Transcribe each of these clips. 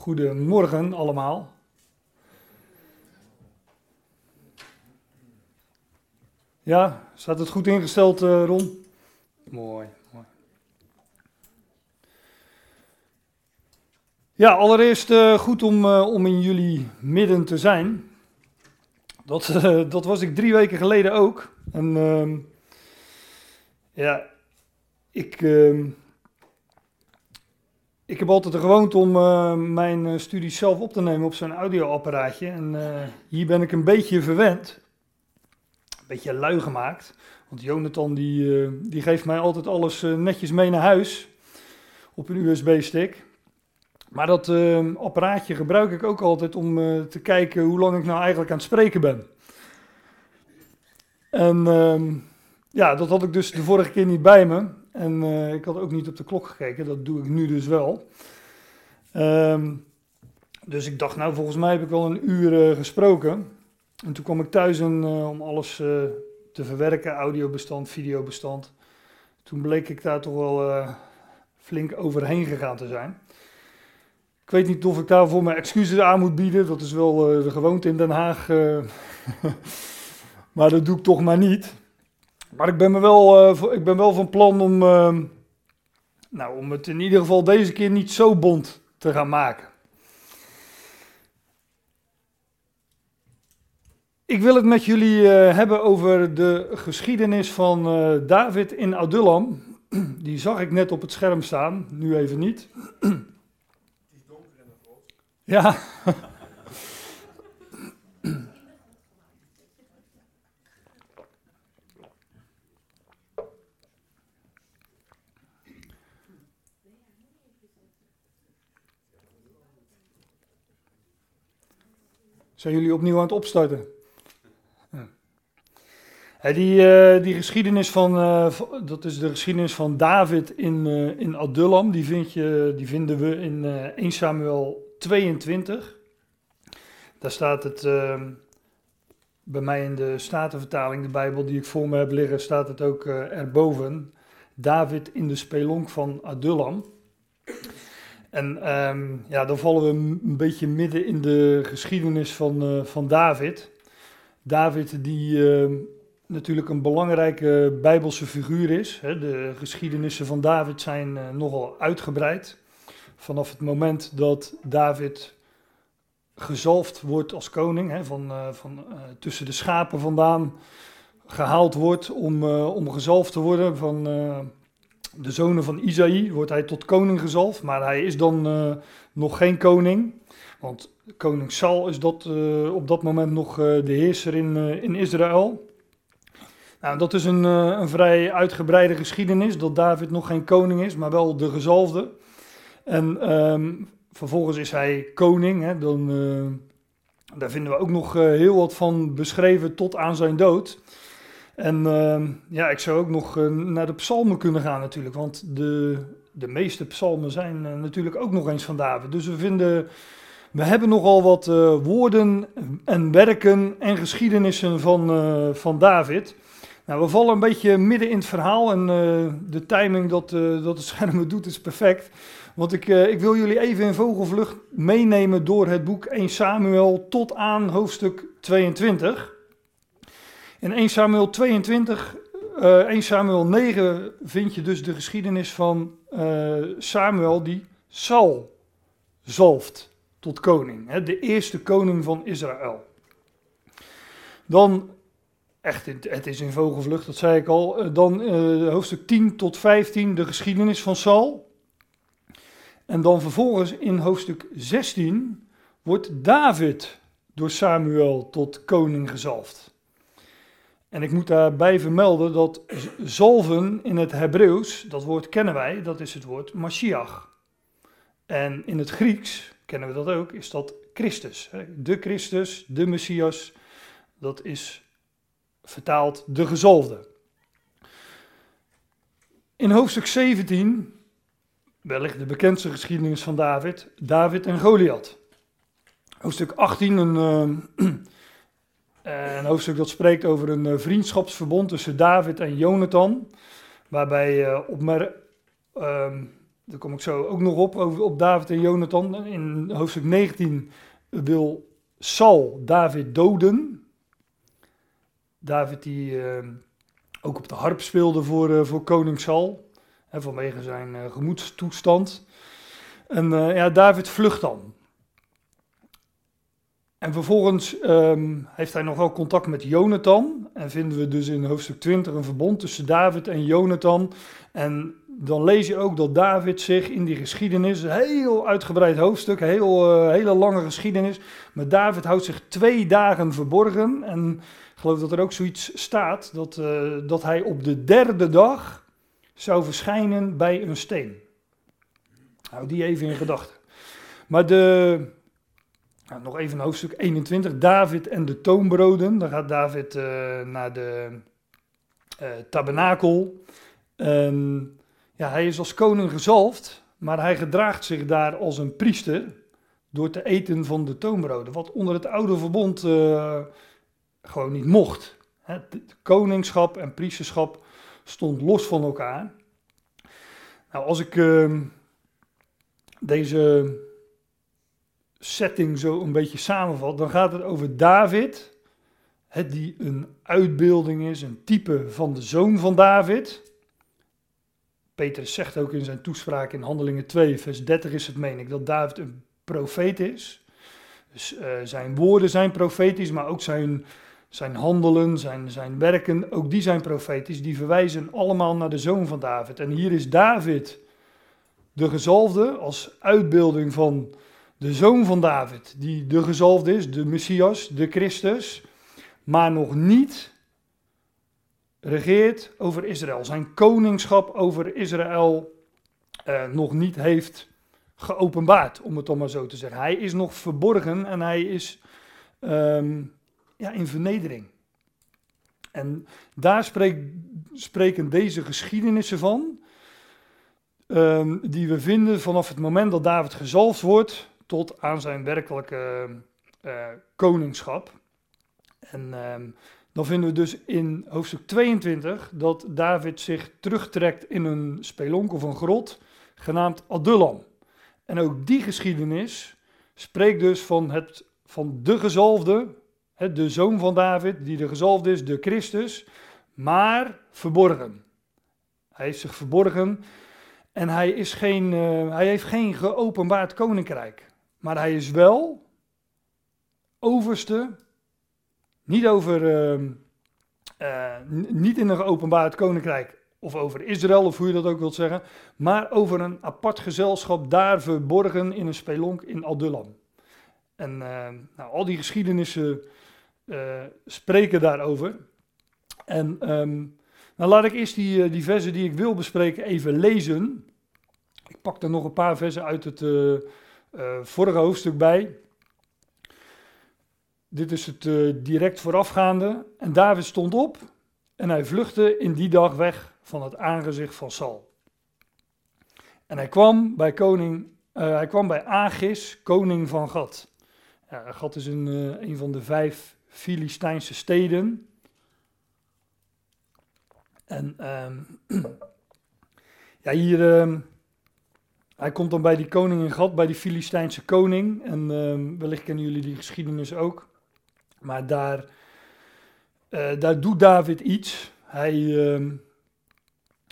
Goedemorgen allemaal. Ja, staat het goed ingesteld, uh, Ron? Mooi, mooi. Ja, allereerst uh, goed om, uh, om in jullie midden te zijn. Dat, dat was ik drie weken geleden ook. En ehm, ja, ik, ehm, ik heb altijd de gewoonte om uh, mijn uh, studies zelf op te nemen op zo'n audioapparaatje. En uh, hier ben ik een beetje verwend. Een beetje lui gemaakt. Want Jonathan die, die geeft mij altijd alles netjes mee naar huis. Op een USB-stick. Maar dat apparaatje gebruik ik ook altijd om te kijken hoe lang ik nou eigenlijk aan het spreken ben. En ehm, ja, dat had ik dus de vorige keer niet bij me. En uh, ik had ook niet op de klok gekeken, dat doe ik nu dus wel. Um, dus ik dacht, nou volgens mij heb ik wel een uur uh, gesproken. En toen kwam ik thuis en, uh, om alles te verwerken, audiobestand, videobestand. Toen bleek ik daar toch wel flink overheen gegaan te zijn. Ik weet niet of ik daarvoor mijn excuses aan moet bieden. Dat is wel de gewoonte in Den Haag. maar dat doe ik toch maar niet. Maar ik ben, me wel, uh, ik ben wel van plan om, uh, nou, om het in ieder geval deze keer niet zo bond te gaan maken. Ik wil het met jullie uh, hebben over de geschiedenis van David in Adullam. Die zag ik net op het scherm staan, nu even niet. Die is donker en. Ja. Zijn jullie opnieuw aan het opstarten? Die, uh, die geschiedenis van, uh, dat is de geschiedenis van David in, uh, in Adullam, die, vind je, die vinden we in 1 Samuel 22. Daar staat het, ehm, bij mij in de Statenvertaling, de Bijbel die ik voor me heb liggen, staat het ook erboven. David in de spelonk van Adullam. En um, ja, dan vallen we een beetje midden in de geschiedenis van, uh, van David. David die uh, natuurlijk een belangrijke bijbelse figuur is. Hè. De geschiedenissen van David zijn uh, nogal uitgebreid. Vanaf het moment dat David gezalfd wordt als koning, hè, van, van tussen de schapen vandaan gehaald wordt om, om gezalfd te worden van de zonen van Isaïe wordt hij tot koning gezalfd, maar hij is dan uh, nog geen koning. Want koning Saul is dat, uh, op dat moment nog uh, de heerser in, in Israël. Nou, dat is een, een vrij uitgebreide geschiedenis, dat David nog geen koning is, maar wel de gezalfde. En um, vervolgens is hij koning, hè, dan, daar vinden we ook nog heel wat van beschreven tot aan zijn dood. En uh, ja, ik zou ook nog uh, naar de psalmen kunnen gaan natuurlijk, want de, de meeste psalmen zijn uh, natuurlijk ook nog eens van David. Dus we vinden, we hebben nogal wat uh, woorden en werken en geschiedenissen van, van David. Nou, we vallen een beetje midden in het verhaal en de timing dat, dat het scherm doet is perfect. Want ik, ik wil jullie even in vogelvlucht meenemen door het boek 1 Samuel tot aan hoofdstuk 22. In 1 Samuel 22, uh, 1 Samuel 9 vind je dus de geschiedenis van uh, Samuel die Saul zalft tot koning. Hè, de eerste koning van Israël. Dan, echt, het is in vogelvlucht, dat zei ik al. Uh, dan hoofdstuk 10 tot 15 de geschiedenis van Saul. En dan vervolgens in hoofdstuk 16 wordt David door Samuel tot koning gezalfd. En ik moet daarbij vermelden dat zalven in het Hebreeuws, dat woord kennen wij, dat is het woord Mashiach. En in het Grieks, kennen we dat ook, is dat Christus. De Christus, de Messias, dat is vertaald de gezalfde. In hoofdstuk 17, wellicht de bekendste geschiedenis van David, David en Goliath. Hoofdstuk 18, een, eh, een hoofdstuk dat spreekt over een eh, vriendschapsverbond tussen David en Jonathan. Waarbij, uh, opmer- um, daar kom ik zo ook nog op, over, op David en Jonathan. In hoofdstuk 19 wil Saul David doden. David die eh, ook op de harp speelde voor, voor koning Saul, hè, vanwege zijn gemoedstoestand. En ja, David vlucht dan. En vervolgens um, heeft hij nog wel contact met Jonathan. En vinden we dus in hoofdstuk 20 een verbond tussen David en Jonathan. En dan lees je ook dat David zich in die geschiedenis, heel uitgebreid hoofdstuk, heel, uh, hele lange geschiedenis. Maar David houdt zich twee dagen verborgen. En ik geloof dat er ook zoiets staat, dat, uh, dat hij op de derde dag zou verschijnen bij een steen. Hou die even in gedachten. Maar de, nou, nog even hoofdstuk 21, David en de toonbroden. Dan gaat David uh, naar de tabernakel. En ja, hij is als koning gezalfd, maar hij gedraagt zich daar als een priester door te eten van de toonbroden. Wat onder het oude verbond uh, gewoon niet mocht. Het koningschap en priesterschap stond los van elkaar. Nou, als ik uh, deze setting zo een beetje samenvat, dan gaat het over David, die een uitbeelding is, een type van de zoon van David. Petrus zegt ook in zijn toespraak in Handelingen 2, vers 30 is het, meen ik, dat David een profeet is. Dus uh, zijn woorden zijn profetisch, maar ook zijn, zijn handelen, zijn, zijn werken, ook die zijn profetisch. Die verwijzen allemaal naar de zoon van David. En hier is David de gezalfde als uitbeelding van de zoon van David, die de gezalfde is, de Messias, de Christus, maar nog niet regeert over Israël. Zijn koningschap over Israël uh, nog niet heeft geopenbaard, om het dan maar zo te zeggen. Hij is nog verborgen en hij is um, ja, in vernedering. En daar spreek, spreken deze geschiedenissen van, um, die we vinden vanaf het moment dat David gezalfd wordt tot aan zijn werkelijke uh, koningschap. En um, dan vinden we dus in hoofdstuk 22 dat David zich terugtrekt in een spelonk of een grot, genaamd Adullam. En ook die geschiedenis spreekt dus van, het, van de gezalfde, de zoon van David, die de gezalfde is, de Christus, maar verborgen. Hij heeft zich verborgen en hij, is geen, uh, hij heeft geen geopenbaard koninkrijk. Maar hij is wel overste niet over, uh, uh, niet in een geopenbaard koninkrijk of over Israël, of hoe je dat ook wilt zeggen, maar over een apart gezelschap daar verborgen in een spelonk in Adullam. En uh, nou, al die geschiedenissen uh, spreken daarover. En um, nou laat ik eerst die, uh, die versen die ik wil bespreken even lezen. Ik pak er nog een paar versen uit het vorige hoofdstuk bij. Dit is het uh, direct voorafgaande. En David stond op en hij vluchtte in die dag weg van het aangezicht van Saul. En hij kwam bij koning, uh, hij kwam bij Agis, koning van Gad. Ja, Gad is een, een van de vijf Filistijnse steden. En um, ja, hier, um, hij komt dan bij die koning in Gad, bij die Filistijnse koning. En um, wellicht kennen jullie die geschiedenis ook. Maar daar, uh, daar doet David iets. Hij, uh,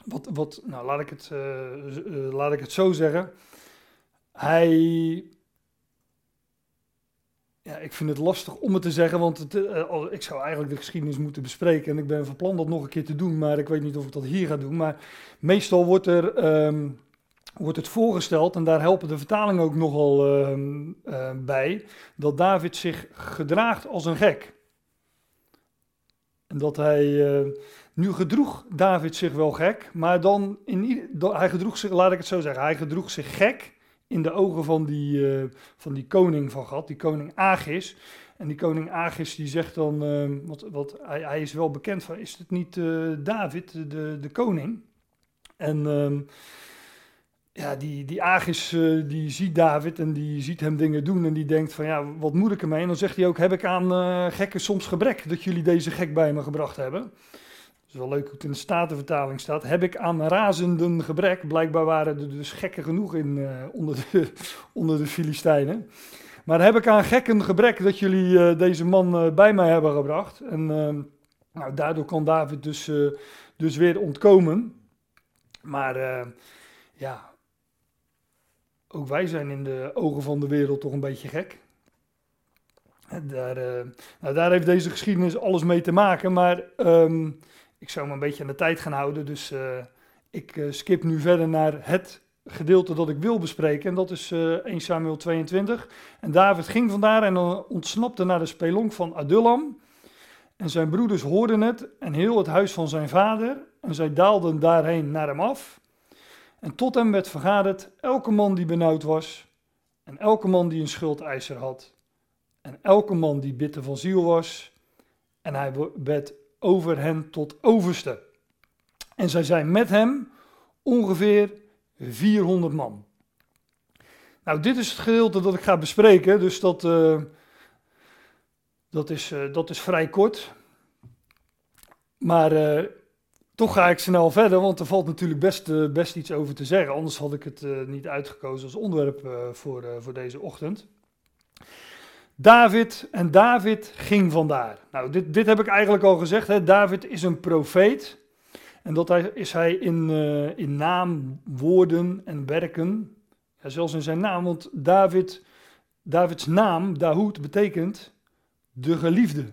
wat, wat, nou laat ik, het, uh, laat ik het zo zeggen. Hij, ja, ik vind het lastig om het te zeggen, want het, ik zou eigenlijk de geschiedenis moeten bespreken. En ik ben van plan dat nog een keer te doen, maar ik weet niet of ik dat hier ga doen. Maar meestal wordt er... Um, wordt het voorgesteld, en daar helpen de vertalingen ook nogal uh, uh, bij, dat David zich gedraagt als een gek. En dat hij, uh, nu gedroeg David zich wel gek, maar dan, in, hij gedroeg zich, laat ik het zo zeggen, hij gedroeg zich gek in de ogen van die, eh, van die koning van Gad, die koning Agis. En die koning Agis die zegt dan, ehm, wat, wat, hij, hij, is wel bekend van, is het niet eh, David, de, de koning? En ehm, ja, die, die Agis uh, die ziet David en die ziet hem dingen doen en die denkt van ja, wat moet ik ermee? En dan zegt hij ook, heb ik aan uh, gekken soms gebrek dat jullie deze gek bij me gebracht hebben? is wel leuk hoe het in de Statenvertaling staat. Heb ik aan razenden gebrek. Blijkbaar waren er dus gekken genoeg in, eh, onder, de, onder de Filistijnen. Maar heb ik aan gekken gebrek dat jullie eh, deze man eh, bij mij hebben gebracht. En nou, daardoor kan David dus, dus weer ontkomen. Maar ja, ook wij zijn in de ogen van de wereld toch een beetje gek. Daar, nou, daar heeft deze geschiedenis alles mee te maken. Maar ehm, ik zou me een beetje aan de tijd gaan houden. Dus uh, ik uh, skip nu verder naar het gedeelte dat ik wil bespreken. En dat is uh, eh, 1 Samuel 22. En David ging vandaar en ontsnapte naar de spelonk van Adullam. En zijn broeders hoorden het en heel het huis van zijn vader. En zij daalden daarheen naar hem af. En tot hem werd vergaderd elke man die benauwd was. En elke man die een schuldeiser had. En elke man die bitter van ziel was. En hij werd over hen tot overste. En zij zijn met hem ongeveer 400 man. Nou, dit is het gedeelte dat ik ga bespreken, dus dat, uh, dat, is, uh, dat is vrij kort. Maar uh, toch ga ik snel verder, want er valt natuurlijk best, best iets over te zeggen. Anders had ik het niet uitgekozen als onderwerp voor, voor deze ochtend. David en David ging vandaar. Nou, dit, dit heb ik eigenlijk al gezegd. Hè. David is een profeet. En dat is hij in, in naam, woorden en werken. Ja, zelfs in zijn naam, want David, Davids naam, Dahoud, betekent de geliefde.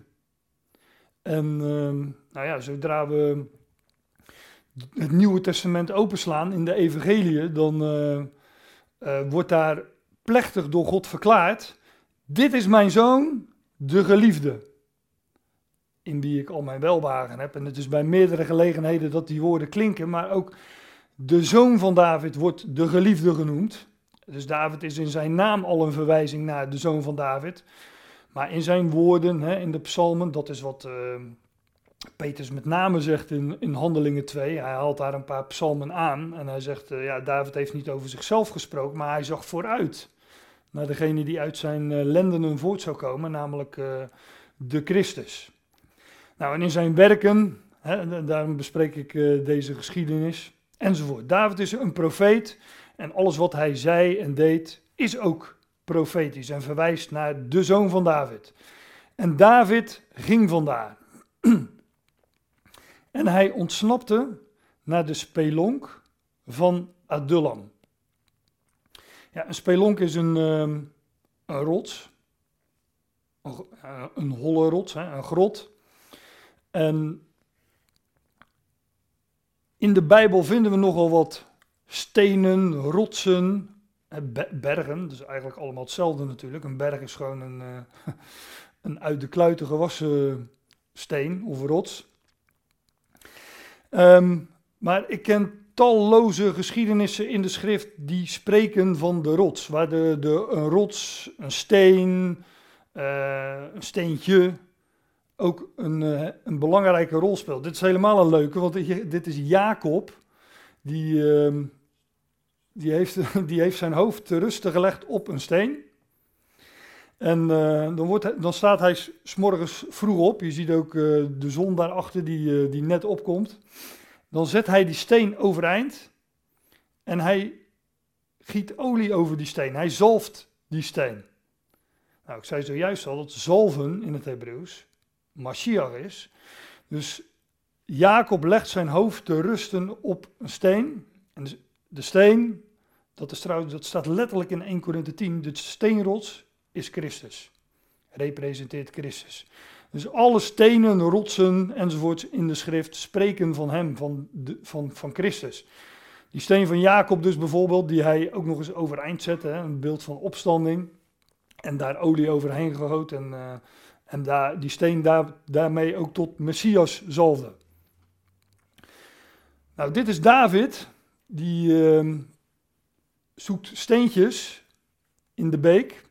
En uh, nou ja, zodra we het Nieuwe Testament openslaan in de Evangelie, dan uh, uh, wordt daar plechtig door God verklaard dit is mijn zoon, de geliefde, in wie ik al mijn welwagen heb. En het is bij meerdere gelegenheden dat die woorden klinken, maar ook de zoon van David wordt de geliefde genoemd. Dus David is in zijn naam al een verwijzing naar de zoon van David. Maar in zijn woorden, hè, in de psalmen, dat is wat uh, Peters met name zegt in, in Handelingen 2. Hij haalt daar een paar psalmen aan en hij zegt, uh, ja, David heeft niet over zichzelf gesproken, maar hij zag vooruit naar degene die uit zijn uh, lendenen voort zou komen, namelijk uh, de Christus. Nou, en in zijn werken, hè, daarom bespreek ik deze geschiedenis, enzovoort. David is een profeet en alles wat hij zei en deed is ook profetisch en verwijst naar de zoon van David. En David ging vandaar. en hij ontsnapte naar de spelonk van Adullam. Ja, een spelonk is een, ehm, een rots. Een, eh, een holle rots, hè, een grot. En in de Bijbel vinden we nogal wat stenen, rotsen, bergen. Dus eigenlijk allemaal hetzelfde natuurlijk. Een berg is gewoon een, uh, een uit de kluiten gewassen steen of rots. Um, maar ik ken talloze geschiedenissen in de schrift die spreken van de rots. Waar de, de, een rots, een steen, uh, een steentje ook een, uh, een belangrijke rol speelt. Dit is helemaal een leuke, want dit is Jacob. Die, uh, die, heeft, die heeft zijn hoofd te rusten gelegd op een steen. En uh, dan, wordt, dan staat hij s'morgens vroeg op. Je ziet ook de zon daarachter die, die net opkomt. Dan zet hij die steen overeind en hij giet olie over die steen. Hij zalft die steen. Nou, ik zei zojuist al dat zalven in het Hebreeuws Mashiach is. Dus Jacob legt zijn hoofd te rusten op een steen. En de steen, dat, is trouwens, dat staat letterlijk in 1 Korinthe 10, de steenrots is Christus. Representeert Christus. Dus alle stenen, rotsen enzovoorts in de schrift spreken van hem, van, de, van, van Christus. Die steen van Jacob dus bijvoorbeeld, die hij ook nog eens overeind zette, hè, een beeld van opstanding. En daar olie overheen gegoten en, uh, en daar, die steen daar, daarmee ook tot Messias zalfde. Nou, dit is David, die uh, zoekt steentjes in de beek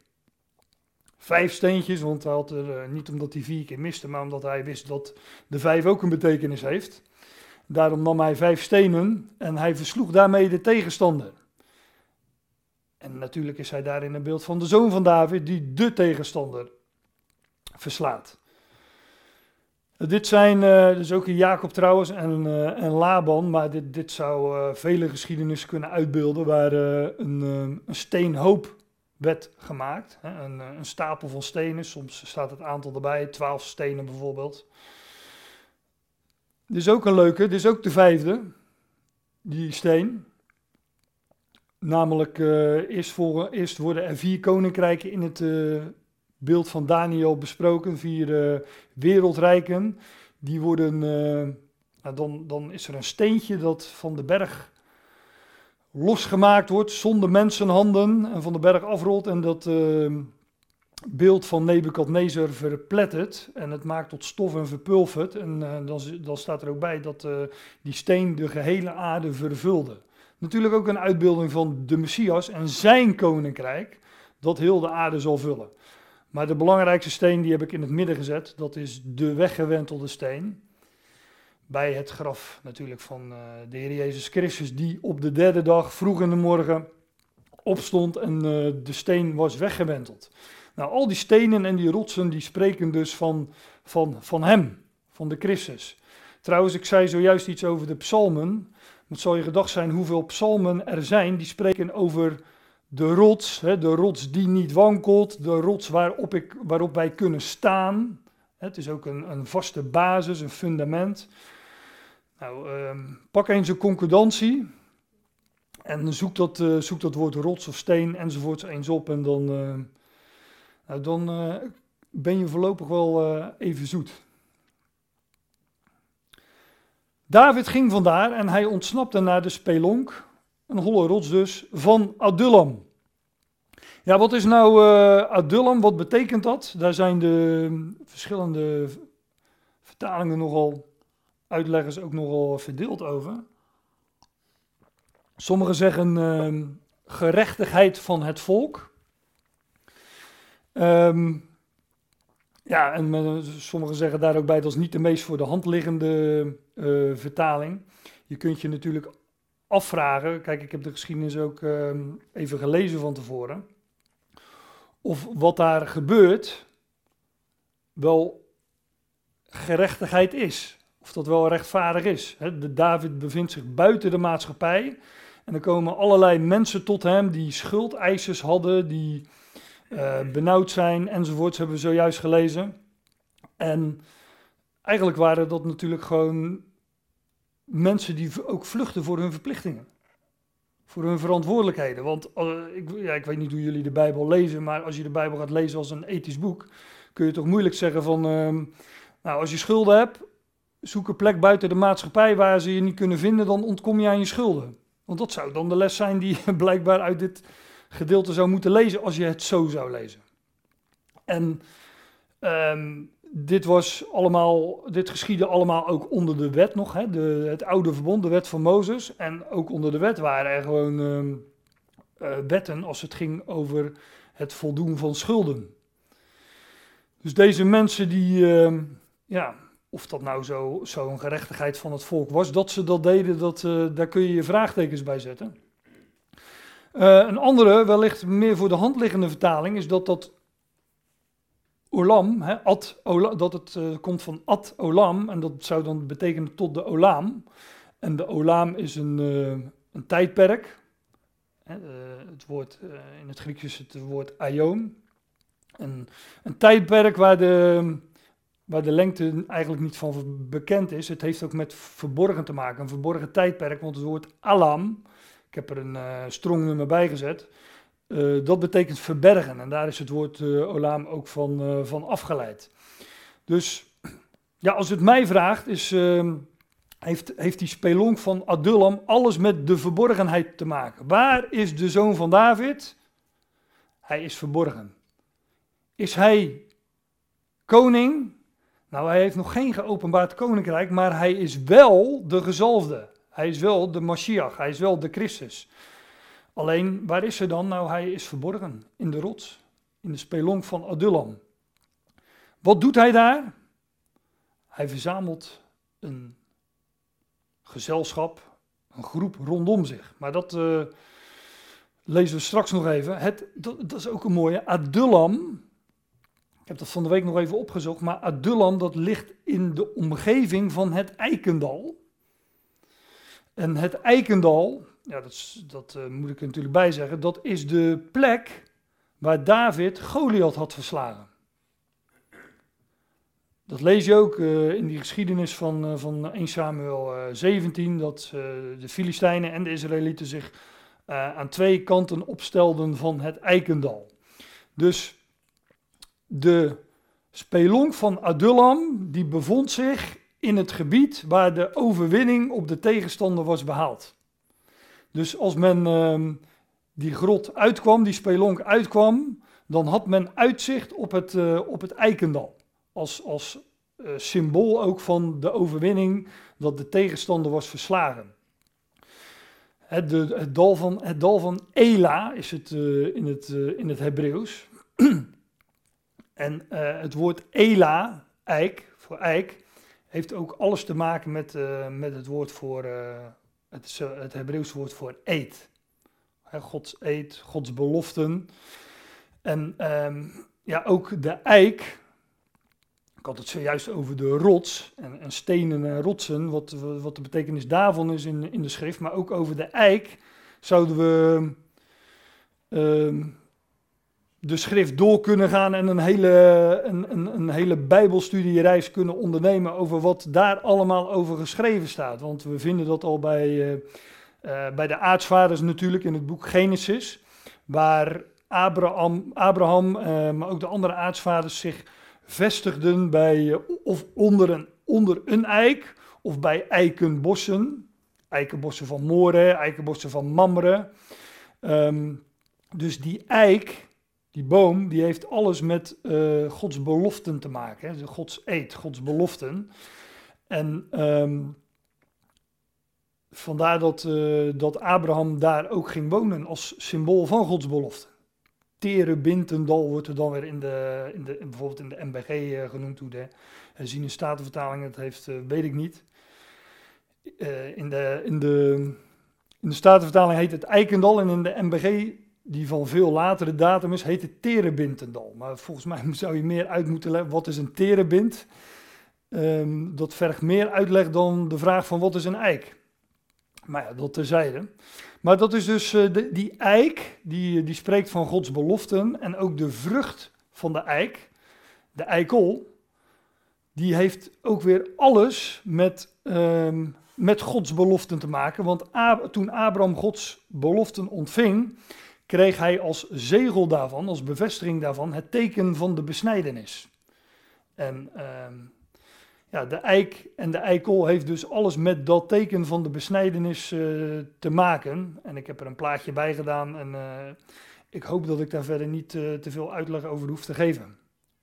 vijf steentjes, want hij had er eh, niet omdat hij vier keer miste, maar omdat hij wist dat de vijf ook een betekenis heeft. Daarom nam hij vijf stenen en hij versloeg daarmee de tegenstander. En natuurlijk is hij daarin een beeld van de zoon van David die de tegenstander verslaat. Dit zijn, uh, dus ook Jacob trouwens en, uh, en Laban, maar dit, dit zou vele geschiedenissen kunnen uitbeelden waar een, een steenhoop werd gemaakt. Een, een, stapel van stenen, soms staat het aantal erbij, twaalf stenen bijvoorbeeld. Dit is ook een leuke, dit is ook de vijfde, die steen. Namelijk, eerst, voor, eerst worden er vier koninkrijken in het beeld van Daniel besproken, vier uh, wereldrijken. Die worden, uh, nou dan, dan is er een steentje dat van de berg losgemaakt wordt zonder mensenhanden en van de berg afrolt en dat uh, beeld van Nebukadnezar verplettert en het maakt tot stof en verpulvert. En dan, dan staat er ook bij dat die steen de gehele aarde vervulde. Natuurlijk ook een uitbeelding van de Messias en zijn koninkrijk, dat heel de aarde zal vullen. Maar de belangrijkste steen die heb ik in het midden gezet. Dat is de weggewentelde steen. Bij het graf natuurlijk van uh, de Heer Jezus Christus, die op de derde dag vroeg in de morgen opstond en uh, de steen was weggewenteld. Nou, al die stenen en die rotsen die spreken dus van, van, van hem, van de Christus. Trouwens, ik zei zojuist iets over de psalmen. Het zal je gedacht zijn hoeveel psalmen er zijn die spreken over de rots, hè, de rots die niet wankelt, de rots waarop, ik, waarop wij kunnen staan. Het is ook een, een vaste basis, een fundament. Nou, ehm, pak eens een concordantie en zoek dat, uh, zoek dat woord rots of steen enzovoorts eens op en dan, uh, nou, dan uh, ben je voorlopig wel even zoet. David ging vandaar en hij ontsnapte naar de spelonk, een holle rots dus, van Adullam. Ja, wat is nou Adullam? Wat betekent dat? Daar zijn de verschillende vertalingen nogal, uitleggers ook nogal verdeeld over. Sommigen zeggen uh, gerechtigheid van het volk. Um, ja, en uh, sommigen zeggen daar ook bij dat is niet de meest voor de hand liggende uh, vertaling. Je kunt je natuurlijk afvragen. Kijk, ik heb de geschiedenis ook ehm, even gelezen van tevoren of wat daar gebeurt wel gerechtigheid is. Of dat wel rechtvaardig is. De David bevindt zich buiten de maatschappij. En er komen allerlei mensen tot hem die schuldeisers hadden, die uh, benauwd zijn enzovoorts, hebben we zojuist gelezen. En eigenlijk waren dat natuurlijk gewoon mensen die ook vluchten voor hun verplichtingen voor hun verantwoordelijkheden. Want uh, ik, ja, ik weet niet hoe jullie de Bijbel lezen, maar als je de Bijbel gaat lezen als een ethisch boek, kun je toch moeilijk zeggen van, uh, nou als je schulden hebt, zoek een plek buiten de maatschappij waar ze je niet kunnen vinden, dan ontkom je aan je schulden. Want dat zou dan de les zijn die je blijkbaar uit dit gedeelte zou moeten lezen als je het zo zou lezen. En um, dit, was allemaal, dit geschiedde allemaal ook onder de wet nog, hè? De, het oude verbond, de wet van Mozes. En ook onder de wet waren er gewoon uh, uh, wetten als het ging over het voldoen van schulden. Dus deze mensen die, uh, ja, of dat nou zo'n zo gerechtigheid van het volk was, dat ze dat deden, dat, eh, daar kun je je vraagtekens bij zetten. Eh, een andere, wellicht meer voor de hand liggende vertaling, is dat dat olam, ad, olam dat het uh, komt van ad olam, en dat zou dan betekenen tot de olaam. En de olaam is een, een tijdperk. Het woord, in het Grieks is het woord aion. En een tijdperk waar de, waar de lengte eigenlijk niet van bekend is. Het heeft ook met verborgen te maken, een verborgen tijdperk, want het woord alam, ik heb er een strongnummer bij gezet, uh, dat betekent verbergen en daar is het woord uh, olam ook van, uh, van afgeleid. Dus ja, als het mij vraagt, is, ehm, heeft, heeft die spelonk van Adullam alles met de verborgenheid te maken. Waar is de zoon van David? Hij is verborgen. Is hij koning? Nou, hij heeft nog geen geopenbaard koninkrijk, maar hij is wel de gezalfde. Hij is wel de Mashiach, hij is wel de Christus. Alleen, waar is hij dan? Nou, hij is verborgen in de rots, in de spelonk van Adullam. Wat doet hij daar? Hij verzamelt een gezelschap, een groep rondom zich. Maar dat uh, lezen we straks nog even. Het, dat, dat, is ook een mooie. Adullam, Ik heb dat van de week nog even opgezocht, maar Adullam dat ligt in de omgeving van het Eikendal. En het Eikendal, ja, dat, dat uh, moet ik er natuurlijk bij zeggen, dat is de plek waar David Goliath had verslagen. Dat lees je ook uh, in die geschiedenis van, uh, van 1 Samuel 17, dat de Filistijnen en de Israëlieten zich aan twee kanten opstelden van het Eikendal. Dus de spelonk van Adullam, die bevond zich in het gebied waar de overwinning op de tegenstander was behaald. Dus als men uh, die grot uitkwam, die spelonk uitkwam, dan had men uitzicht op het, uh, op het Eikendal. Als, als uh, symbool ook van de overwinning dat de tegenstander was verslagen. Het, de, het, dal, van, het dal van Ela is het uh, in het, in het Hebreeuws. en het woord Ela, eik, voor eik, heeft ook alles te maken met, uh, met het woord voor, uh, het, het Hebreeuws woord voor eed. Gods eed, Gods beloften. En um, ja, ook de eik, ik had het zojuist over de rots en, en stenen en rotsen, wat, wat de betekenis daarvan is in, in de schrift, maar ook over de eik zouden we um, de schrift door kunnen gaan en een hele, een, een, een hele bijbelstudiereis kunnen ondernemen over wat daar allemaal over geschreven staat. Want we vinden dat al bij, uh, uh, bij de aartsvaders natuurlijk in het boek Genesis, waar Abraham, Abraham uh, maar ook de andere aartsvaders zich vestigden bij, of onder een, onder een eik of bij eikenbossen. Eikenbossen van More, eikenbossen van Mamre. Um, dus die eik, die boom die heeft alles met uh, Gods beloften te maken. Hè? Gods eed, Gods beloften. En um, vandaar dat, uh, dat Abraham daar ook ging wonen als symbool van Gods belofte. Terebintendal wordt er dan weer in de, in de, bijvoorbeeld in de MBG uh, eh, genoemd. Hoe de herziene statenvertaling het heeft, weet ik niet. in, de, in, de, in de statenvertaling heet het Eikendal en in de MBG die van veel latere datum is, heet het terebintendal. Maar volgens mij zou je meer uit moeten leggen, wat is een terebind? Um, dat vergt meer uitleg dan de vraag van wat is een eik? Maar ja, dat terzijde. Maar dat is dus de, die eik, die, die spreekt van Gods beloften. En ook de vrucht van de eik, de eikel, die heeft ook weer alles met, um, met Gods beloften te maken. Want toen Abraham Gods beloften ontving, kreeg hij als zegel daarvan, als bevestiging daarvan, het teken van de besnijdenis. En uh, ja, de eik en de eikel heeft dus alles met dat teken van de besnijdenis uh, te maken. En ik heb er een plaatje bij gedaan en uh, ik hoop dat ik daar verder niet uh, te veel uitleg over hoef te geven.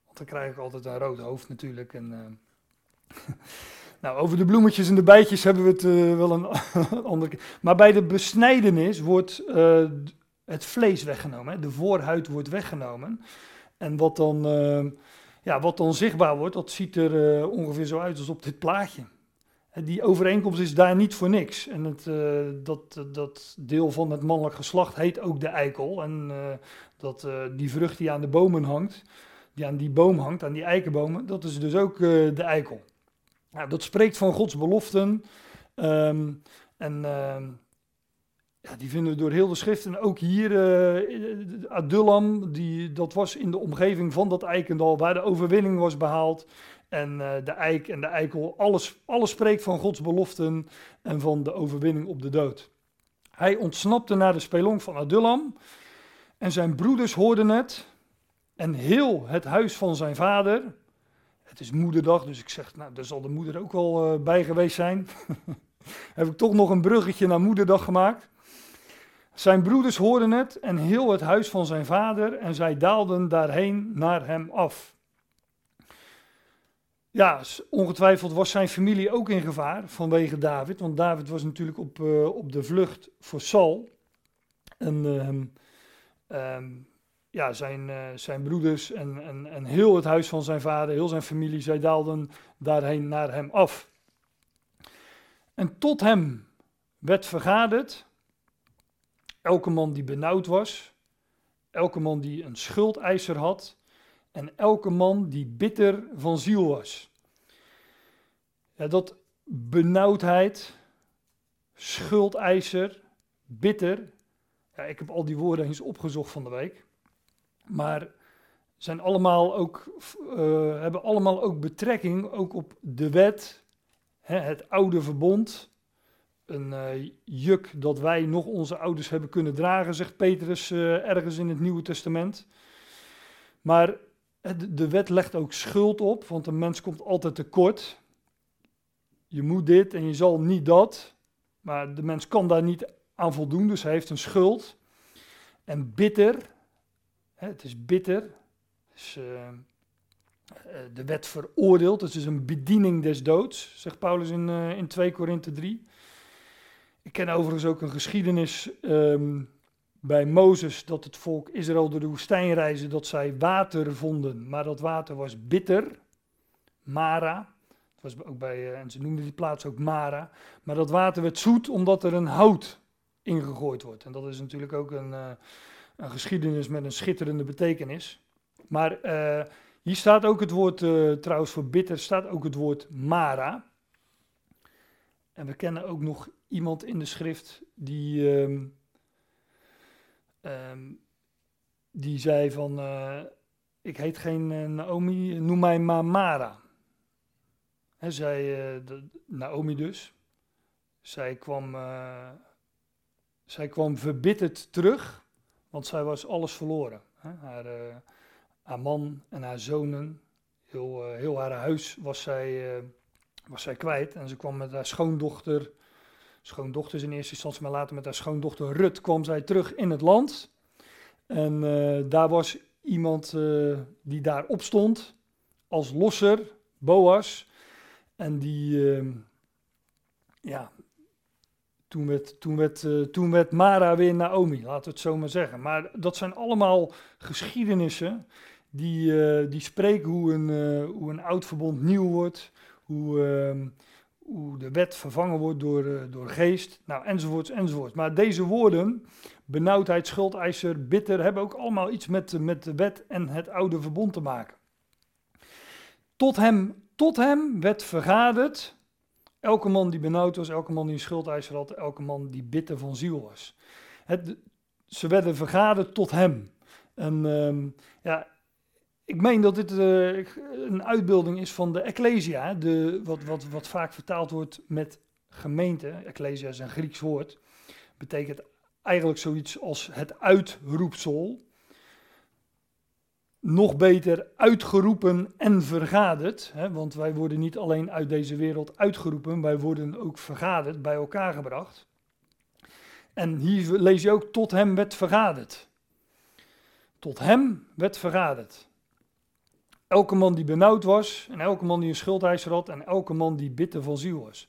Want dan krijg ik altijd een rood hoofd natuurlijk. En, nou, over de bloemetjes en de bijtjes hebben we het wel een andere keer. Maar bij de besnijdenis wordt het vlees weggenomen. Hè? De voorhuid wordt weggenomen. En wat dan, uh, ja, wat dan zichtbaar wordt, dat ziet er uh, ongeveer zo uit als op dit plaatje. Die overeenkomst is daar niet voor niks. En het, uh, dat, dat deel van het mannelijk geslacht heet ook de eikel. En dat, die vrucht die aan de bomen hangt, die aan die boom hangt, aan die eikenbomen, dat is dus ook de eikel. Nou, dat spreekt van Gods beloften. Um, en ehm, ja, die vinden we door heel de schrift. En ook hier, uh, Adullam, die, dat was in de omgeving van dat eikendal waar de overwinning was behaald. En uh, de eik en de eikel, alles, alles spreekt van Gods beloften en van de overwinning op de dood. Hij ontsnapte naar de spelonk van Adullam en zijn broeders hoorden het. En heel het huis van zijn vader, het is moederdag, dus ik zeg, nou, daar zal de moeder ook wel uh, bij geweest zijn. Heb ik toch nog een bruggetje naar moederdag gemaakt. Zijn broeders hoorden het en heel het huis van zijn vader en zij daalden daarheen naar hem af. Ja, ongetwijfeld was zijn familie ook in gevaar vanwege David, want David was natuurlijk op, uh, op de vlucht voor Saul. En uh, um, ja, zijn, uh, zijn broeders en, en, en heel het huis van zijn vader, heel zijn familie, zij daalden daarheen naar hem af. En tot hem werd vergaderd Elke man die benauwd was, elke man die een schuldeiser had en elke man die bitter van ziel was. Ja, dat benauwdheid, schuldeiser, bitter. Ja, ik heb al die woorden eens opgezocht van de week. Maar zijn allemaal ook, uh, hebben allemaal ook betrekking ook op de wet, hè, het oude verbond. Een uh, juk dat wij nog onze ouders hebben kunnen dragen, zegt Petrus uh, ergens in het Nieuwe Testament. Maar de wet legt ook schuld op, want een mens komt altijd tekort. Je moet dit en je zal niet dat. Maar de mens kan daar niet aan voldoen, dus hij heeft een schuld. En bitter, hè, het is bitter, de wet veroordeelt, het is een bediening des doods, zegt Paulus in, in 2 Korinthe 3. Ik ken overigens ook een geschiedenis um, bij Mozes dat het volk Israël door de woestijn reisde, dat zij water vonden, maar dat water was bitter, Mara. Het was ook bij, uh, en ze noemden die plaats ook Mara. Maar dat water werd zoet omdat er een hout ingegooid wordt. En dat is natuurlijk ook een, uh, een geschiedenis met een schitterende betekenis. Maar uh, hier staat ook het woord, trouwens voor bitter, staat ook het woord Mara. En we kennen ook nog iemand in de schrift die... Um, Um, die zei van, uh, ik heet geen uh, Naomi, noem mij maar Mara. He, zij, uh, de, Naomi dus, zij kwam, zij kwam verbitterd terug, want zij was alles verloren. Haar, haar, man en haar zonen, heel, heel haar huis was zij, was zij kwijt. En ze kwam met haar schoondochter schoondochters in eerste instantie, maar later met haar schoondochter Rut kwam zij terug in het land. En uh, daar was iemand uh, die daar opstond als losser, Boas. En die, uh, ja, toen werd, toen, werd, toen werd Mara weer Naomi, laten we het zo maar zeggen. Maar dat zijn allemaal geschiedenissen die, die spreken hoe een, hoe een oud verbond nieuw wordt, hoe ehm, hoe de wet vervangen wordt door, uh, door geest, nou, enzovoorts, enzovoorts. Maar deze woorden, benauwdheid, schuldeiser, bitter, hebben ook allemaal iets met, met de wet en het oude verbond te maken. Tot hem, tot hem werd vergaderd, elke man die benauwd was, elke man die een schuldeiser had, elke man die bitter van ziel was. Het, ze werden vergaderd tot hem. En um, ja, ik meen dat dit uh, een uitbeelding is van de Ecclesia, de, wat, wat, wat vaak vertaald wordt met gemeente. Ecclesia is een Grieks woord. Betekent eigenlijk zoiets als het uitroepsel. Nog beter uitgeroepen en vergaderd. Hè, want wij worden niet alleen uit deze wereld uitgeroepen, wij worden ook vergaderd, bij elkaar gebracht. En hier lees je ook, tot hem werd vergaderd. Tot hem werd vergaderd. Elke man die benauwd was, en elke man die een schuldeiser had, en elke man die bitter van ziel was.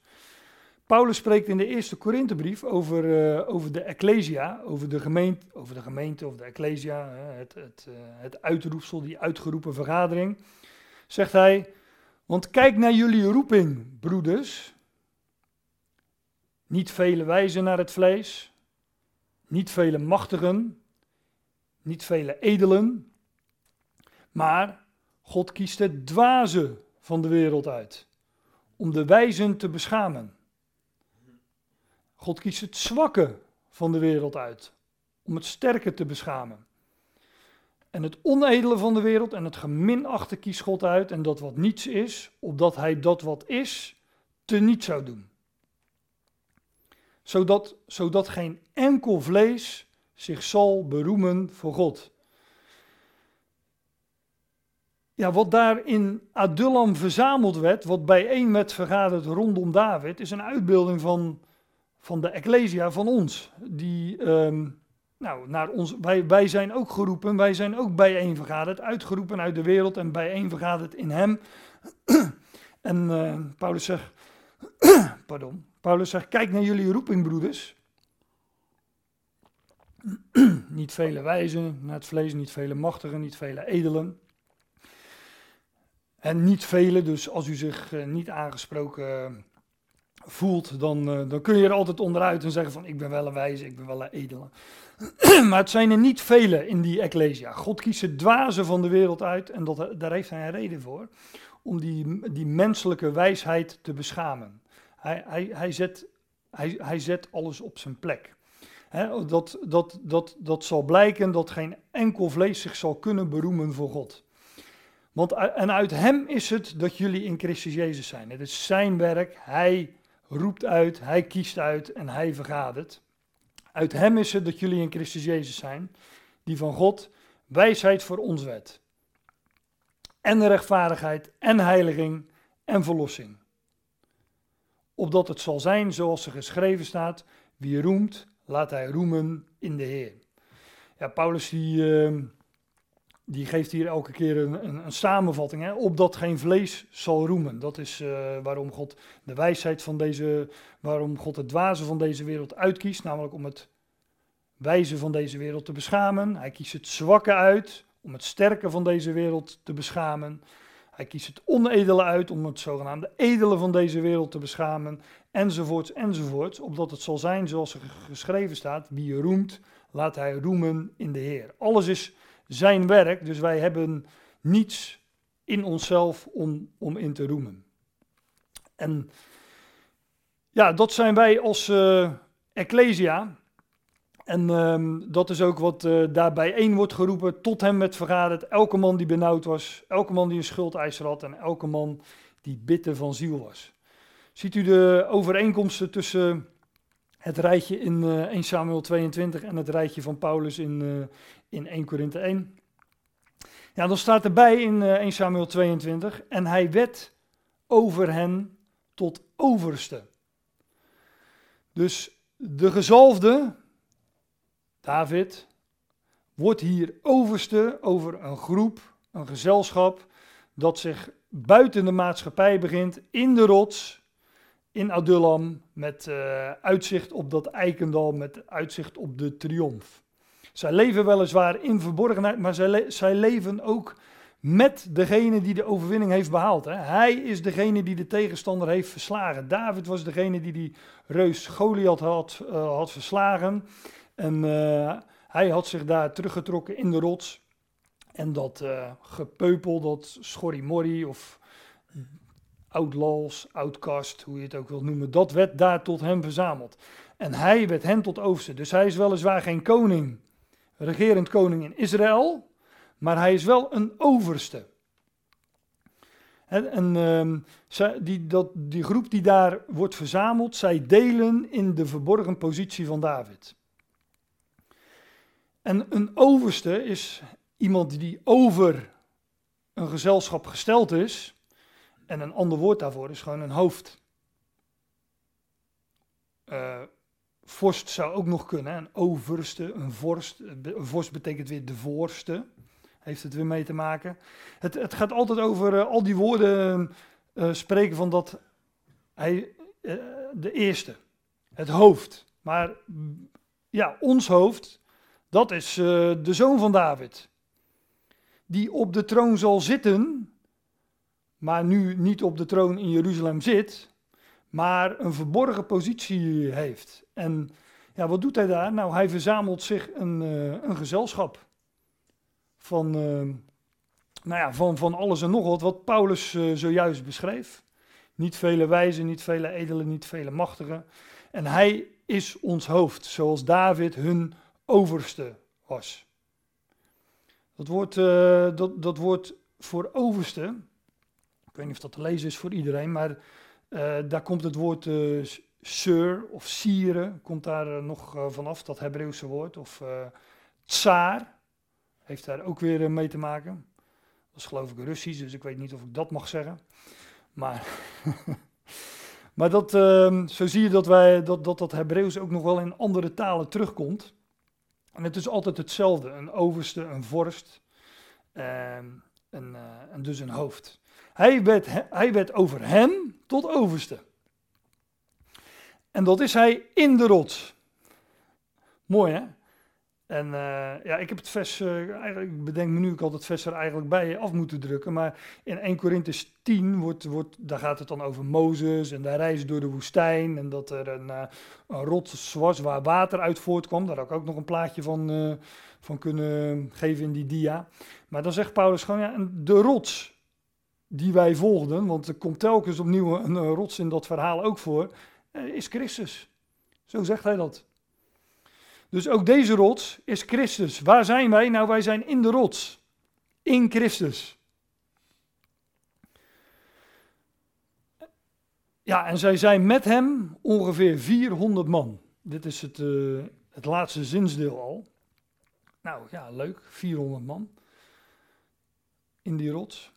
Paulus spreekt in de eerste Korinthebrief over, uh, over de ecclesia, over de, gemeente, over de gemeente of de ecclesia, het, het, uh, het uitroepsel, die uitgeroepen vergadering. Zegt hij, want kijk naar jullie roeping, broeders. Niet vele wijzen naar het vlees, niet vele machtigen, niet vele edelen, maar God kiest het dwaze van de wereld uit om de wijzen te beschamen. God kiest het zwakke van de wereld uit om het sterke te beschamen. En het onedele van de wereld en het geminachte kiest God uit en dat wat niets is, opdat hij dat wat is, te niet zou doen. Zodat, zodat geen enkel vlees zich zal beroemen voor God wat daar in Adullam verzameld werd, wat bijeen werd vergaderd rondom David, is een uitbeelding van, van de Ecclesia van ons. Die, um, nou, naar ons, wij, wij zijn ook geroepen, wij zijn ook bijeen vergaderd, uitgeroepen uit de wereld en bijeen vergaderd in hem. en uh, Paulus zegt, pardon, Paulus zegt, kijk naar jullie roeping, broeders. niet vele wijzen naar het vlees, niet vele machtigen, niet vele edelen. En niet velen, dus als u zich eh, niet aangesproken voelt, dan, eh, dan kun je er altijd onderuit en zeggen van ik ben wel een wijze, ik ben wel een edele. maar het zijn er niet vele in die Ecclesia. God kiest het dwaze van de wereld uit en dat, daar heeft hij een reden voor. Om die, die menselijke wijsheid te beschamen. Hij, hij, hij, zet, hij, hij zet alles op zijn plek. dat, dat, dat, dat zal blijken dat geen enkel vlees zich zal kunnen beroemen voor God. Want, en uit hem is het dat jullie in Christus Jezus zijn. Het is zijn werk. Hij roept uit, hij kiest uit en hij vergadert. Uit hem is het dat jullie in Christus Jezus zijn, die van God wijsheid voor ons wet. En rechtvaardigheid en heiliging en verlossing. Opdat het zal zijn zoals er geschreven staat, wie roemt, laat hij roemen in de Heer. Ja, Paulus die, ehm, die geeft hier elke keer een, een, een samenvatting, hè, opdat geen vlees zal roemen. Dat is uh, waarom God de wijsheid van deze, waarom God het dwaze van deze wereld uitkiest, namelijk om het wijze van deze wereld te beschamen. Hij kiest het zwakke uit om het sterke van deze wereld te beschamen. Hij kiest het onedele uit om het zogenaamde edele van deze wereld te beschamen, enzovoorts, enzovoorts, opdat het zal zijn zoals er geschreven staat, wie roemt, laat hij roemen in de Heer. Alles is zijn werk, dus wij hebben niets in onszelf om, om in te roemen. En ja, dat zijn wij als uh, Ecclesia. En um, dat is ook wat uh, daarbij één wordt geroepen, tot hem met vergaderd. Elke man die benauwd was, elke man die een schuldeiser had en elke man die bitter van ziel was. Ziet u de overeenkomsten tussen het rijtje in uh, eh, 1 Samuel 22 en het rijtje van Paulus in, uh, in 1 Korinthe 1? Ja, dan staat erbij in uh, 1 Samuel 22, en hij werd over hen tot overste. Dus de gezalfde, David wordt hier overste over een groep, een gezelschap, dat zich buiten de maatschappij begint, in de rots, in Adullam, met uh, uitzicht op dat eikendal, met uitzicht op de triomf. Zij leven weliswaar in verborgenheid, maar zij, le zij leven ook met degene die de overwinning heeft behaald. Hè. Hij is degene die de tegenstander heeft verslagen. David was degene die die reus Goliath had, uh, had verslagen. En uh, hij had zich daar teruggetrokken in de rots. En dat gepeupel, dat schorrimorri of outlaws, outcast, hoe je het ook wilt noemen, dat werd daar tot hem verzameld. En hij werd hen tot overste. Dus hij is weliswaar geen koning, regerend koning in Israël, maar hij is wel een overste. En, en um, die, dat, die groep die daar wordt verzameld, zij delen in de verborgen positie van David. En een overste is iemand die over een gezelschap gesteld is. En een ander woord daarvoor is gewoon een hoofd. Uh, vorst zou ook nog kunnen, een overste, een vorst. Een vorst betekent weer de voorste. Heeft het weer mee te maken. Het, het gaat altijd over uh, al die woorden spreken van dat hij de eerste, het hoofd. Maar ja, ons hoofd dat is de zoon van David. Die op de troon zal zitten, maar nu niet op de troon in Jeruzalem zit, maar een verborgen positie heeft. En ja, wat doet hij daar? Nou, hij verzamelt zich een, uh, een gezelschap van, uh, nou ja, van, van alles en nog wat, wat Paulus zojuist beschreef. Niet vele wijzen, niet vele edelen, niet vele machtigen. En hij is ons hoofd, zoals David hun overste was. Dat woord, dat, dat woord voor overste, ik weet niet of dat te lezen is voor iedereen, maar uh, daar komt het woord uh, sir of sire, komt daar nog vanaf, dat Hebreeuwse woord. Of tsaar, heeft daar ook weer mee te maken. Dat is geloof ik Russisch, dus ik weet niet of ik dat mag zeggen. Maar, maar dat, ehm, zo zie je dat, wij, dat, dat dat Hebreeuws ook nog wel in andere talen terugkomt. En het is altijd hetzelfde: een overste, een vorst en, en, uh, en dus een hoofd. Hij werd, over hem tot overste. En dat is hij in de rots. Mooi hè? En uh, ja, ik heb het vers, uh, eigenlijk, bedenk me nu, ik had het vers er eigenlijk bij af moeten drukken. Maar in 1 Corinthians 10, wordt, wordt, daar gaat het dan over Mozes en de reis door de woestijn. En dat er een, uh, een rots was waar water uit voortkwam. Daar had ik ook nog een plaatje van, van kunnen geven in die dia. Maar dan zegt Paulus gewoon, ja, de rots die wij volgden, want er komt telkens opnieuw een, rots in dat verhaal ook voor, is Christus. Zo zegt hij dat. Dus ook deze rots is Christus. Waar zijn wij? Nou, wij zijn in de rots. In Christus. Ja, en zij zijn met hem ongeveer 400 man. Dit is het, uh, het laatste zinsdeel al. Nou ja, leuk, 400 man. In die rots.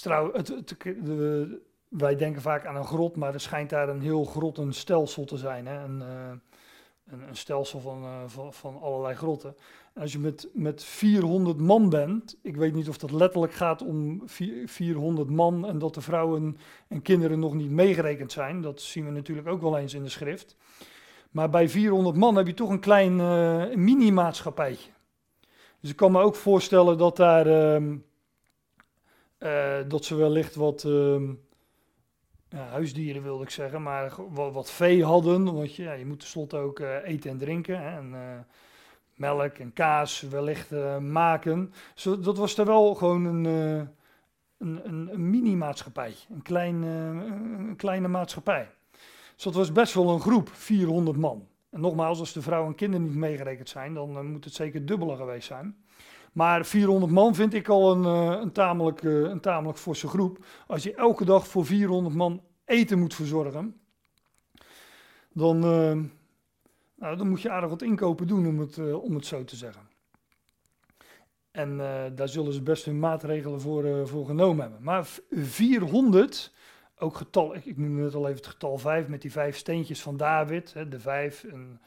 Het, het, de, wij denken vaak aan een grot, maar er schijnt daar een heel grottenstelsel te zijn. Hè? Een, uh, een, stelsel van, uh, van, van, allerlei grotten. En als je met, met 400 man bent, ik weet niet of dat letterlijk gaat om 400 man en dat de vrouwen en kinderen nog niet meegerekend zijn. Dat zien we natuurlijk ook wel eens in de schrift. Maar bij 400 man heb je toch een klein uh, mini-maatschappijtje. Dus ik kan me ook voorstellen dat daar, uh, uh, dat ze wellicht wat ehm, huisdieren wilde ik zeggen, maar wat, wat vee hadden. Want je, ja, je moet tenslotte ook uh, eten en drinken. Hè, en, uh, melk en kaas wellicht uh, maken. Zo, dat was er wel gewoon een, een, een, een mini-maatschappij. Een, klein, een kleine maatschappij. Dus dat was best wel een groep, 400 man. En nogmaals, als de vrouwen en kinderen niet meegerekend zijn, dan moet het zeker dubbele geweest zijn. Maar 400 man vind ik al een, uh, een, tamelijk, uh, een tamelijk forse groep. Als je elke dag voor 400 man eten moet verzorgen, dan, uh, nou, dan moet je aardig wat inkopen doen, om het, om het zo te zeggen. En daar zullen ze best hun maatregelen voor, voor genomen hebben. Maar 400, ook getal, ik, noemde net al even het getal 5 met die vijf steentjes van David, hè, de vijf, een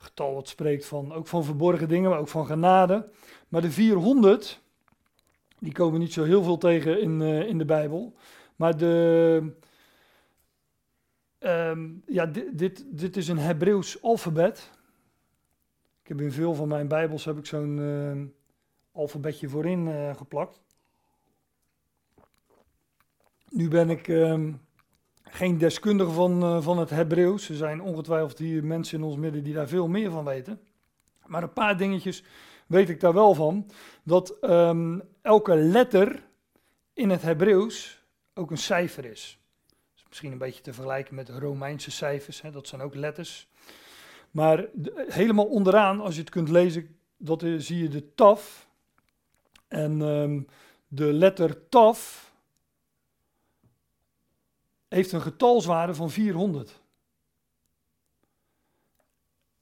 getal wat spreekt van, ook van verborgen dingen, maar ook van genade. Maar de 400, die komen niet zo heel veel tegen in, uh, in de Bijbel. Maar de, um, ja, dit, dit, dit, is een Hebreeuws alfabet. Ik heb in veel van mijn Bijbels heb ik zo'n uh, alfabetje voorin uh, geplakt. Nu ben ik um, geen deskundige van, van het Hebreeuws. Er zijn ongetwijfeld hier mensen in ons midden die daar veel meer van weten. Maar een paar dingetjes weet ik daar wel van, dat um, elke letter in het Hebreeuws ook een cijfer is. is. Misschien een beetje te vergelijken met Romeinse cijfers, hè, dat zijn ook letters. Maar helemaal onderaan, als je het kunt lezen, dat is, zie je de taf. En um, de letter taf heeft een getalswaarde van 400.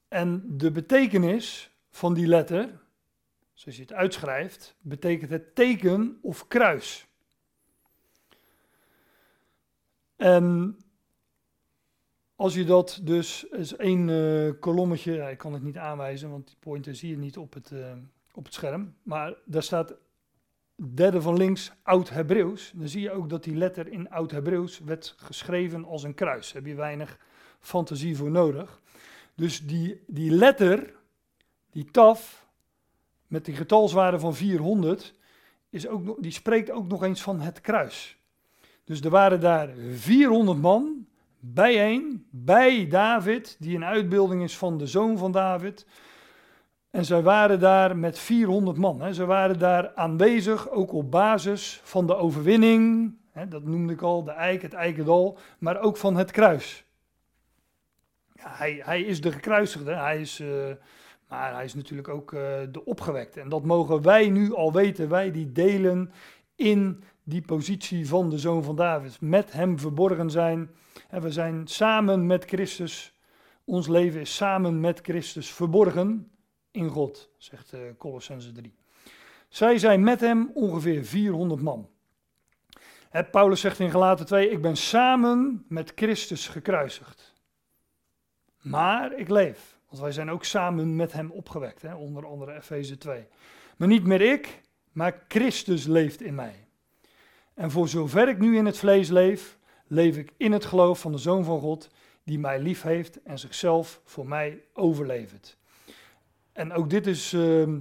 En de betekenis van die letter zoals je het uitschrijft, betekent het teken of kruis. En als je dat dus, is één uh, kolommetje, ik kan het niet aanwijzen, want die pointer zie je niet op het, uh, op het scherm, maar daar staat derde van links Oud-Hebreeuws. Dan zie je ook dat die letter in Oud-Hebreeuws werd geschreven als een kruis. Daar heb je weinig fantasie voor nodig. Dus die, die letter, die taf, met die getalswaarde van 400, is ook, die spreekt ook nog eens van het kruis. Dus er waren daar 400 man bijeen, bij David, die een uitbeelding is van de zoon van David. En zij waren daar met 400 man. Hè. Ze waren daar aanwezig, ook op basis van de overwinning. Hè, dat noemde ik al, de eik, het eikendal, maar ook van het kruis. Ja, hij, hij is de gekruisigde, hij is... Uh, maar hij is natuurlijk ook uh, de opgewekte. En dat mogen wij nu al weten, wij die delen in die positie van de zoon van David. Met hem verborgen zijn. En we zijn samen met Christus. Ons leven is samen met Christus verborgen in God, zegt uh, Colossense 3. Zij zijn met hem ongeveer 400 man. Paulus zegt in Galaten 2, ik ben samen met Christus gekruisigd. Maar ik leef. Want wij zijn ook samen met hem opgewekt, hè? onder andere Efeze 2. Maar niet meer ik, maar Christus leeft in mij. En voor zover ik nu in het vlees leef, leef ik in het geloof van de Zoon van God, die mij lief heeft en zichzelf voor mij overlevert. En ook dit is, ehm,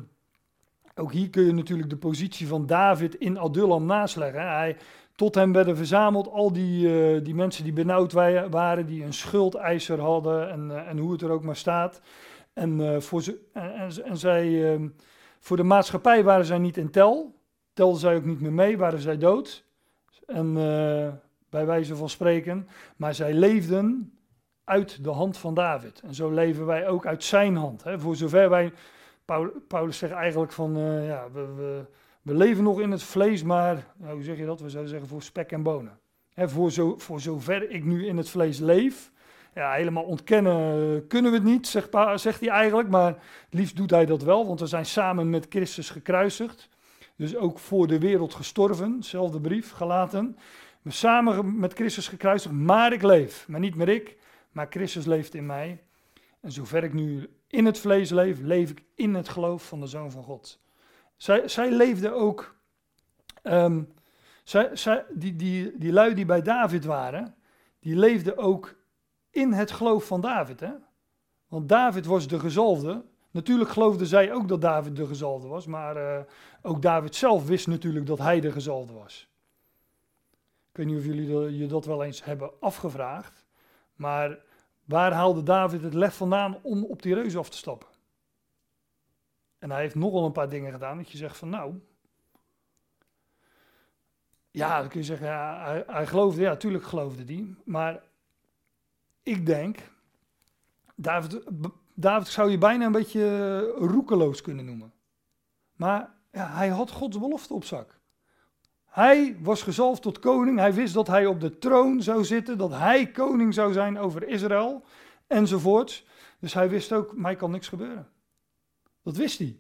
ook hier kun je natuurlijk de positie van David in Adullam nasleggen. Hij, tot hem werden verzameld al die, eh, die mensen die benauwd waren, die een schuldeiser hadden en, eh, en hoe het er ook maar staat. En, uh, voor, ze, en, en, zij, ehm, voor de maatschappij waren zij niet in tel, telden zij ook niet meer mee, waren zij dood. En bij wijze van spreken, maar zij leefden uit de hand van David. En zo leven wij ook uit zijn hand. Hè. Voor zover wij, Paulus zegt eigenlijk van, ja, we, we we leven nog in het vlees, maar nou, hoe zeg je dat? We zouden zeggen voor spek en bonen. voor, zo, voor zover ik nu in het vlees leef, ja, helemaal ontkennen kunnen we het niet, zegt, zegt hij eigenlijk. Maar liefst doet hij dat wel, want we zijn samen met Christus gekruisigd. Dus ook voor de wereld gestorven, zelfde brief, gelaten. Samen met Christus gekruisigd, maar ik leef. Maar niet meer ik, maar Christus leeft in mij. En zover ik nu in het vlees leef, leef ik in het geloof van de Zoon van God. Zij, zij ook. Ehm, zij, zij, die, die, die lui die bij David waren, die leefden ook in het geloof van David. Hè? Want David was de gezalfde. Natuurlijk geloofden zij ook dat David de gezalfde was, maar uh, ook David zelf wist natuurlijk dat hij de gezalfde was. Ik weet niet of jullie je dat wel eens hebben afgevraagd, maar waar haalde David het lef vandaan om op die reus af te stappen? En hij heeft nogal een paar dingen gedaan dat je zegt van nou. Ja, dan kun je zeggen, ja, hij, hij geloofde, ja, tuurlijk geloofde hij. Maar ik denk, David, David zou je bijna een beetje roekeloos kunnen noemen. Maar ja, hij had Gods belofte op zak. Hij was gezalfd tot koning. Hij wist dat hij op de troon zou zitten, dat hij koning zou zijn over Israël enzovoorts. Dus hij wist ook, mij kan niks gebeuren. Dat wist hij.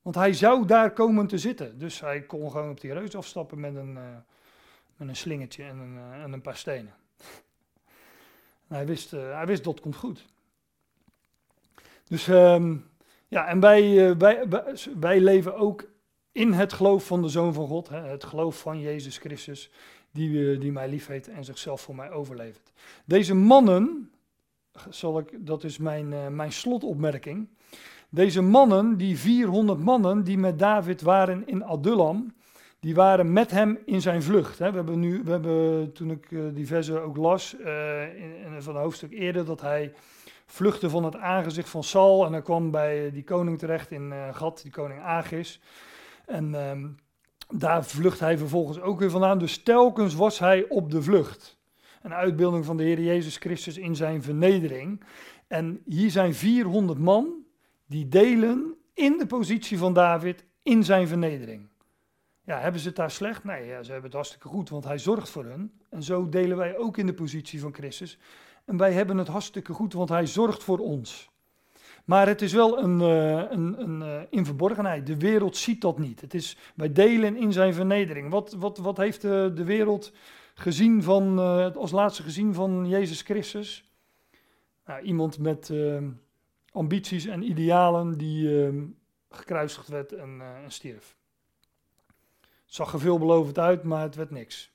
Want hij zou daar komen te zitten. Dus hij kon gewoon op die reus afstappen met een, uh, met een slingertje en een, uh, en een paar stenen. hij, wist, uh, hij wist dat komt goed. Dus um, ja, en wij, wij, wij leven ook in het geloof van de Zoon van God. Hè, het geloof van Jezus Christus, die, die mij lief heeft en zichzelf voor mij overlevert. Deze mannen, zal ik, dat is mijn, mijn slotopmerking. Deze mannen, die 400 mannen die met David waren in Adullam, die waren met hem in zijn vlucht. We hebben nu, we hebben, toen ik eh, die verse ook las, uh, in, van een hoofdstuk eerder, dat hij vluchtte van het aangezicht van Saul en hij kwam bij die koning terecht in uh, Gat, die koning Agis. En ehm, daar vlucht hij vervolgens ook weer vandaan. Dus telkens was hij op de vlucht. Een uitbeelding van de Heer Jezus Christus in zijn vernedering. En hier zijn 400 man die delen in de positie van David in zijn vernedering. Ja, hebben ze het daar slecht? Nee, ja, ze hebben het hartstikke goed, want hij zorgt voor hen. En zo delen wij ook in de positie van Christus. En wij hebben het hartstikke goed, want hij zorgt voor ons. Maar het is wel een, uh, een, een uh, in verborgenheid. De wereld ziet dat niet. Het is, wij delen in zijn vernedering. Wat, wat, wat heeft de, de wereld gezien van, als laatste gezien van Jezus Christus? Nou, iemand met ambities en idealen die gekruisigd werd en, en stierf. Het zag er veelbelovend uit, maar het werd niks.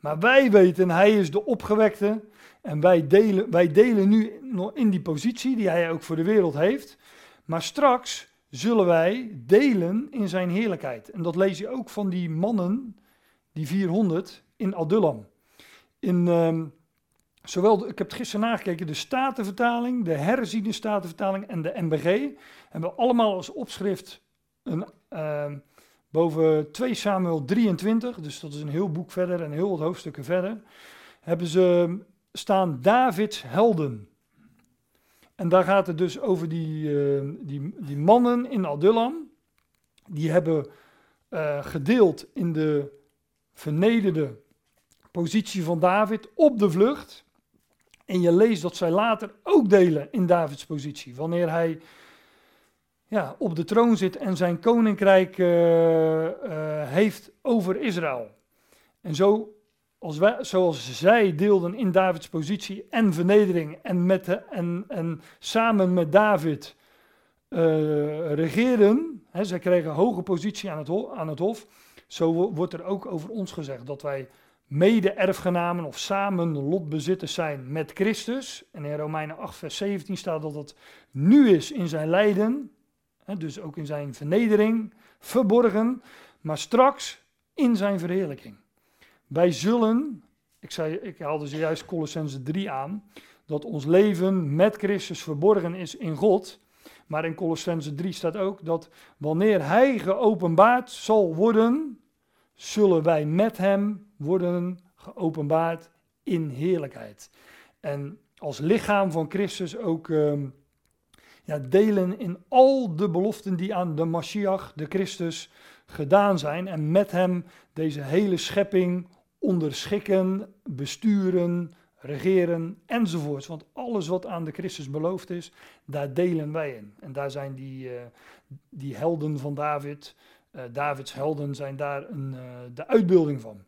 Maar wij weten, hij is de opgewekte en wij delen, wij delen nu in die positie die hij ook voor de wereld heeft. Maar straks zullen wij delen in zijn heerlijkheid. En dat lees je ook van die mannen, die 400 in Adullam. In, uh, Zowel, ik heb het gisteren nagekeken, de Statenvertaling, de herziende Statenvertaling en de MBG hebben allemaal als opschrift een, uh, boven 2 Samuel 23, dus dat is een heel boek verder en heel wat hoofdstukken verder, hebben ze staan Davids helden. En daar gaat het dus over die, uh, die, die mannen in Adullam, die hebben uh, gedeeld in de vernederde positie van David op de vlucht. En je leest dat zij later ook delen in Davids positie. Wanneer hij ja, op de troon zit en zijn koninkrijk uh, heeft over Israël. En zo, als wij, zoals zij deelden in Davids positie en vernedering en, met, en, en samen met David uh, regeerden, hè, zij kregen hoge positie aan het, hof, aan het hof, zo wordt er ook over ons gezegd dat wij mede-erfgenamen of samen lotbezitters zijn met Christus. En in Romeinen 8, vers 17 staat dat het nu is in zijn lijden, hè, dus ook in zijn vernedering, verborgen, maar straks in zijn verheerlijking. Wij zullen, ik, zei, ik haalde zojuist Colossense 3 aan, dat ons leven met Christus verborgen is in God. Maar in Colossense 3 staat ook dat wanneer Hij geopenbaard zal worden, zullen wij met Hem worden geopenbaard in heerlijkheid. En als lichaam van Christus ook ehm, ja, delen in al de beloften die aan de Mashiach, de Christus, gedaan zijn. En met Hem deze hele schepping onderschikken, besturen, regeren enzovoorts. Want alles wat aan de Christus beloofd is, daar delen wij in. En daar zijn die, uh, die helden van David, uh, Davids helden, zijn daar een, uh, de uitbeelding van.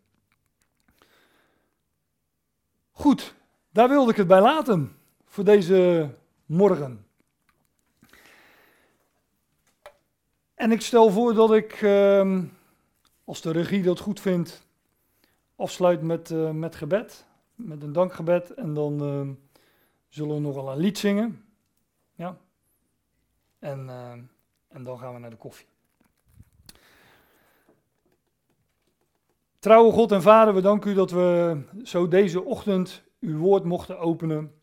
Goed, daar wilde ik het bij laten voor deze morgen. En ik stel voor dat ik, ehm, als de regie dat goed vindt, afsluit met, uh, met gebed, met een dankgebed. En dan uh, zullen we nogal een lied zingen. Ja. En, uh, en dan gaan we naar de koffie. Trouwe God en Vader, we danken u dat we zo deze ochtend uw woord mochten openen.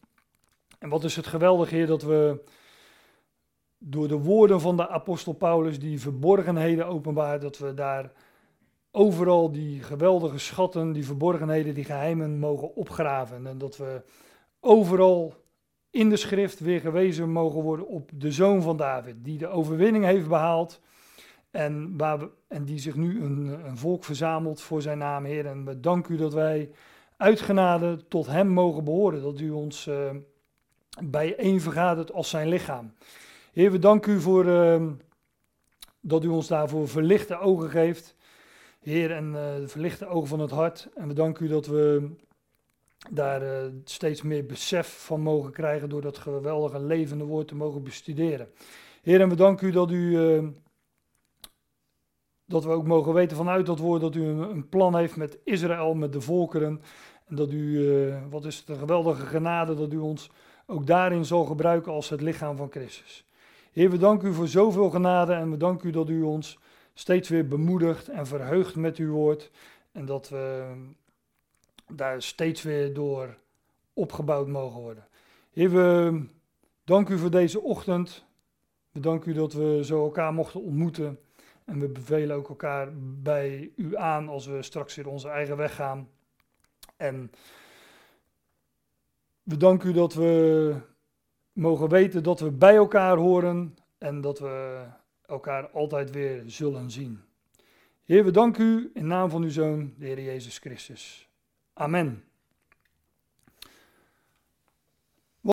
En wat is het geweldig, Heer, dat we door de woorden van de apostel Paulus die verborgenheden openbaart, dat we daar overal die geweldige schatten, die verborgenheden, die geheimen mogen opgraven. En dat we overal in de schrift weer gewezen mogen worden op de zoon van David, die de overwinning heeft behaald. En, waar we, en die zich nu een, een volk verzamelt voor zijn naam, Heer. En we danken u dat wij uitgenade tot hem mogen behoren. Dat u ons uh, bijeen vergadert als zijn lichaam. Heer, we danken u voor uh, dat u ons daarvoor verlichte ogen geeft. Heer, en uh, verlichte ogen van het hart. En we danken u dat we daar uh, steeds meer besef van mogen krijgen door dat geweldige levende woord te mogen bestuderen. Heer, en we danken u dat u dat we ook mogen weten vanuit dat woord dat u een, plan heeft met Israël, met de volkeren. En dat u, wat is een geweldige genade, dat u ons ook daarin zal gebruiken als het lichaam van Christus. Heer, we danken u voor zoveel genade en we danken u dat u ons steeds weer bemoedigt en verheugt met uw woord. En dat we daar steeds weer door opgebouwd mogen worden. Heer, we danken u voor deze ochtend. We danken u dat we zo elkaar mochten ontmoeten. En we bevelen ook elkaar bij u aan als we straks weer onze eigen weg gaan. En we danken u dat we mogen weten dat we bij elkaar horen en dat we elkaar altijd weer zullen zien. Heer, we danken u in naam van uw Zoon, de Heer Jezus Christus. Amen.